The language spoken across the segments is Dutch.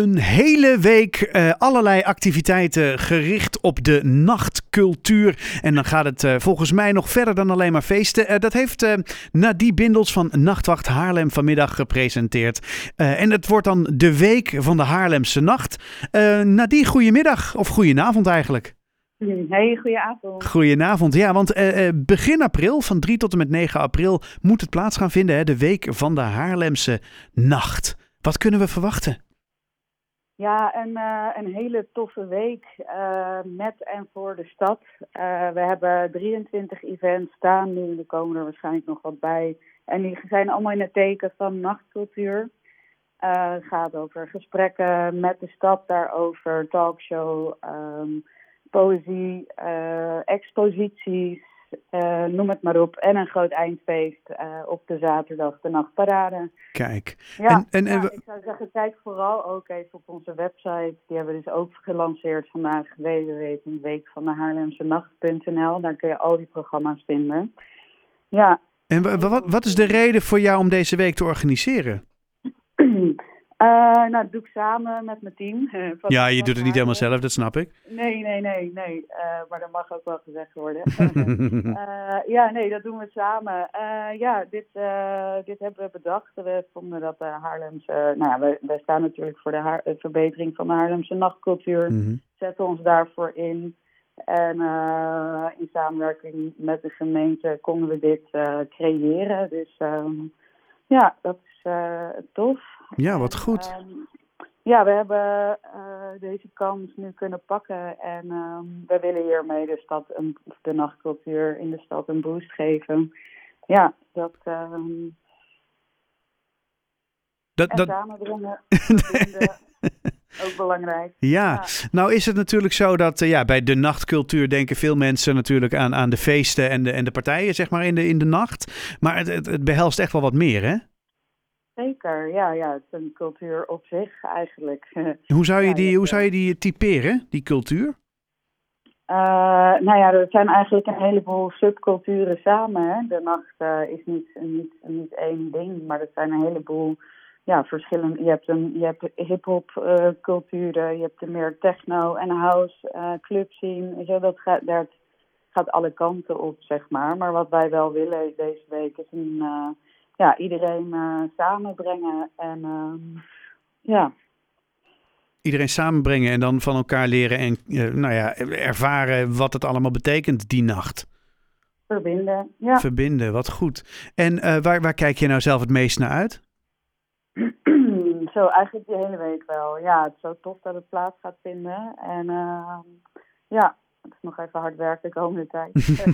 Een hele week uh, allerlei activiteiten gericht op de nachtcultuur. En dan gaat het uh, volgens mij nog verder dan alleen maar feesten. Uh, dat heeft Nadie Bindels van Nachtwacht Haarlem vanmiddag gepresenteerd. en het wordt dan de week van de Haarlemse nacht. Nadie, goedemiddag. Of goedenavond eigenlijk. Hey, goedenavond. Goedenavond, ja, want begin april, van 3 tot en met 9 april, moet het plaats gaan vinden, hè, de Week van de Haarlemse Nacht. Wat kunnen we verwachten? Ja, een, uh, een hele toffe week uh, met en voor de stad. Uh, we hebben 23 events staan nu, er komen er waarschijnlijk nog wat bij. En die zijn allemaal in het teken van nachtcultuur. het gaat over gesprekken met de stad daarover, talkshow, um, poëzie, exposities, uh, noem het maar op. En een groot eindfeest uh, op de zaterdag, de nachtparade. Kijk. Ja, en, en, en ik zou zeggen, kijk vooral ook even op onze website. Die hebben we dus ook gelanceerd vandaag, www.weekvandehaarlemsenacht.nl. Daar kun je al die programma's vinden. Ja. En wat, wat is de reden voor jou om deze week te organiseren? Uh, nou, dat doe ik samen met mijn team. Uh, ja, je doet het niet helemaal zelf, dat snap ik. Nee, nee, nee, nee. Uh, maar dat mag ook wel gezegd worden. ja, nee, dat doen we samen. ja, dit, dit hebben we bedacht. We vonden dat de Haarlemse... Nou ja, wij, wij staan natuurlijk voor de haar, verbetering van de Haarlemse nachtcultuur. Mm Zetten ons daarvoor in. En in samenwerking met de gemeente konden we dit creëren. Dus ehm, ja, dat is tof. Ja, wat goed. Ehm, ja, we hebben uh, deze kans nu kunnen pakken en um, we willen hiermee de stad, een, de nachtcultuur in de stad een boost geven. Ja, dat. Um, dat, en dat... samenbrengen. ook belangrijk. Ja. ja. nou is het natuurlijk zo dat uh, ja, bij de nachtcultuur denken veel mensen natuurlijk aan, aan de feesten en de, en de partijen, zeg maar, in de, in de nacht. Maar het, het, het behelst echt wel wat meer, hè? Zeker, ja, ja, het is een cultuur op zich eigenlijk. Hoe zou je, die, hoe zou je die typeren, die cultuur? Uh, nou ja, er zijn eigenlijk een heleboel subculturen samen. Hè. De nacht uh, is niet, niet, niet één ding, maar er zijn een heleboel ja, verschillende. Je hebt, een, je hebt hip-hop uh, culturen, je hebt de meer techno en house uh, club scene. Zo, dat gaat, dat gaat alle kanten op, zeg maar. Maar wat wij wel willen deze week is een ja, iedereen samenbrengen. En uh, ja. Iedereen samenbrengen en dan van elkaar leren en nou ja, ervaren wat het allemaal betekent die nacht. Verbinden, ja. Verbinden, wat goed. En waar, waar kijk je nou zelf het meest naar uit? zo, eigenlijk de hele week wel. Ja, het is zo tof dat het plaats gaat vinden. En uh, ja, het is nog even hard werken de komende tijd.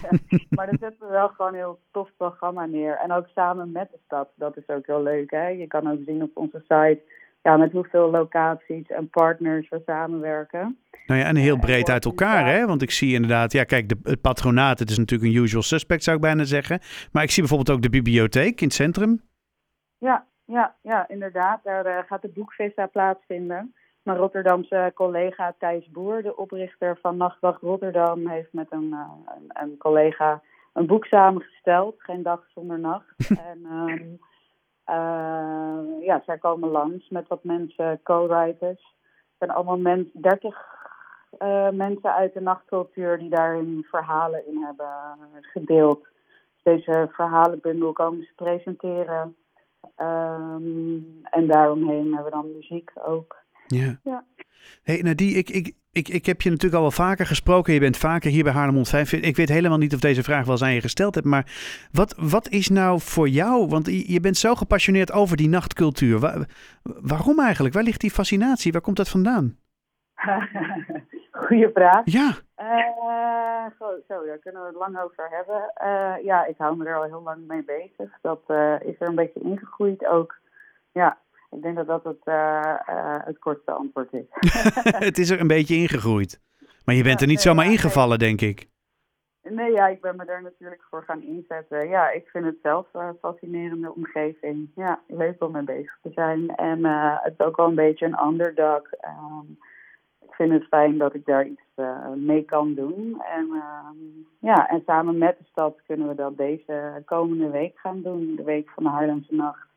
maar dan zetten we wel gewoon een heel tof programma neer. En ook samen met de stad. Dat is ook heel leuk. Hè? Je kan ook zien op onze site ja, met hoeveel locaties en partners we samenwerken. Nou ja, en heel breed uit elkaar, hè? Want ik zie inderdaad, ja, kijk, de, het patronaat, het is natuurlijk een usual suspect, zou ik bijna zeggen. Maar ik zie bijvoorbeeld ook de bibliotheek in het centrum. Ja, ja, ja, inderdaad. Daar uh, gaat de boekvista plaatsvinden. Mijn Rotterdamse collega Thijs Boer, de oprichter van Nachtwacht Rotterdam, heeft met een, uh, een, een, collega een boek samengesteld, Geen Dag Zonder Nacht. en um, uh, ja, zij komen langs met wat mensen, co-writers. Er zijn allemaal mens, 30 uh, eh, mensen uit de nachtcultuur die daar hun verhalen in hebben gedeeld. Deze verhalenbundel komen ze presenteren. Um, en daaromheen hebben we dan muziek ook. Ja. ja. Hey, Nadie, ik, ik, ik, ik heb je natuurlijk al wel vaker gesproken. Je bent vaker hier bij Haarlem 5. Ik weet helemaal niet of deze vraag wel eens aan je gesteld hebt. Maar wat, wat is nou voor jou? Want je bent zo gepassioneerd over die nachtcultuur. waarom eigenlijk? Waar ligt die fascinatie? Waar komt dat vandaan? Goeie vraag. Ja. Uh, zo, daar kunnen we het lang over hebben. Uh, ja, ik hou me er al heel lang mee bezig. Dat uh, is er een beetje ingegroeid ook. Ja, ik denk dat dat het, uh, het kortste antwoord is. het is er een beetje ingegroeid. Maar je bent er niet zomaar ingevallen, denk ik. Nee, ja, ik ben me daar natuurlijk voor gaan inzetten. Ja, ik vind het zelf een fascinerende omgeving. Ja, leuk om mee bezig te zijn. En het is ook wel een beetje een underdog. Um, vind het fijn dat ik daar iets mee kan doen. En, ehm, ja, en samen met de stad kunnen we dat deze komende week gaan doen. De week van de Haarlemse Nacht.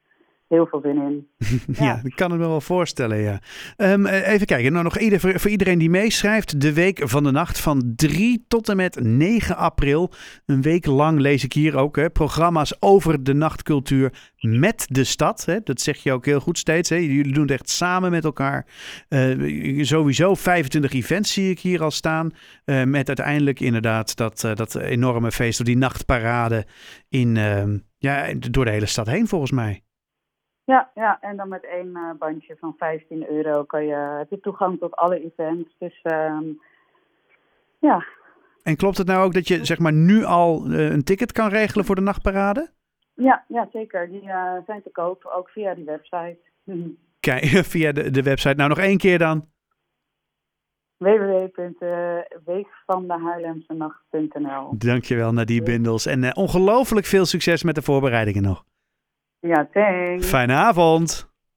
Heel veel zin in. ja, Ja. ik kan het me wel voorstellen, ja. Ehm, eh, even kijken, nou nog ieder, voor, voor iedereen die meeschrijft. De Week van de Nacht van 3 tot en met 9 april. Een week lang lees ik hier ook hè, programma's over de nachtcultuur met de stad. Hè. Dat zeg je ook heel goed steeds. Hè. Jullie doen het echt samen met elkaar. Eh, sowieso 25 events zie ik hier al staan. eh, met uiteindelijk inderdaad dat, dat enorme feest, of die nachtparade in, ehm, ja, door de hele stad heen volgens mij. Ja, ja, en dan met één eh, bandje van 15 euro kan je, heb je toegang tot alle events. Dus ehm, ja, En klopt het nou ook dat je zeg maar nu al eh, een ticket kan regelen voor de nachtparade? ja, ja, zeker. Die eh, zijn te koop, ook via die website. Kijk, via de, de website. Nou, nog één keer dan. www.weekvandehaarlemsenacht.nl Dankjewel, Nadie Bindels. En ongelooflijk veel succes met de voorbereidingen nog. Ja, thanks. Fijne avond.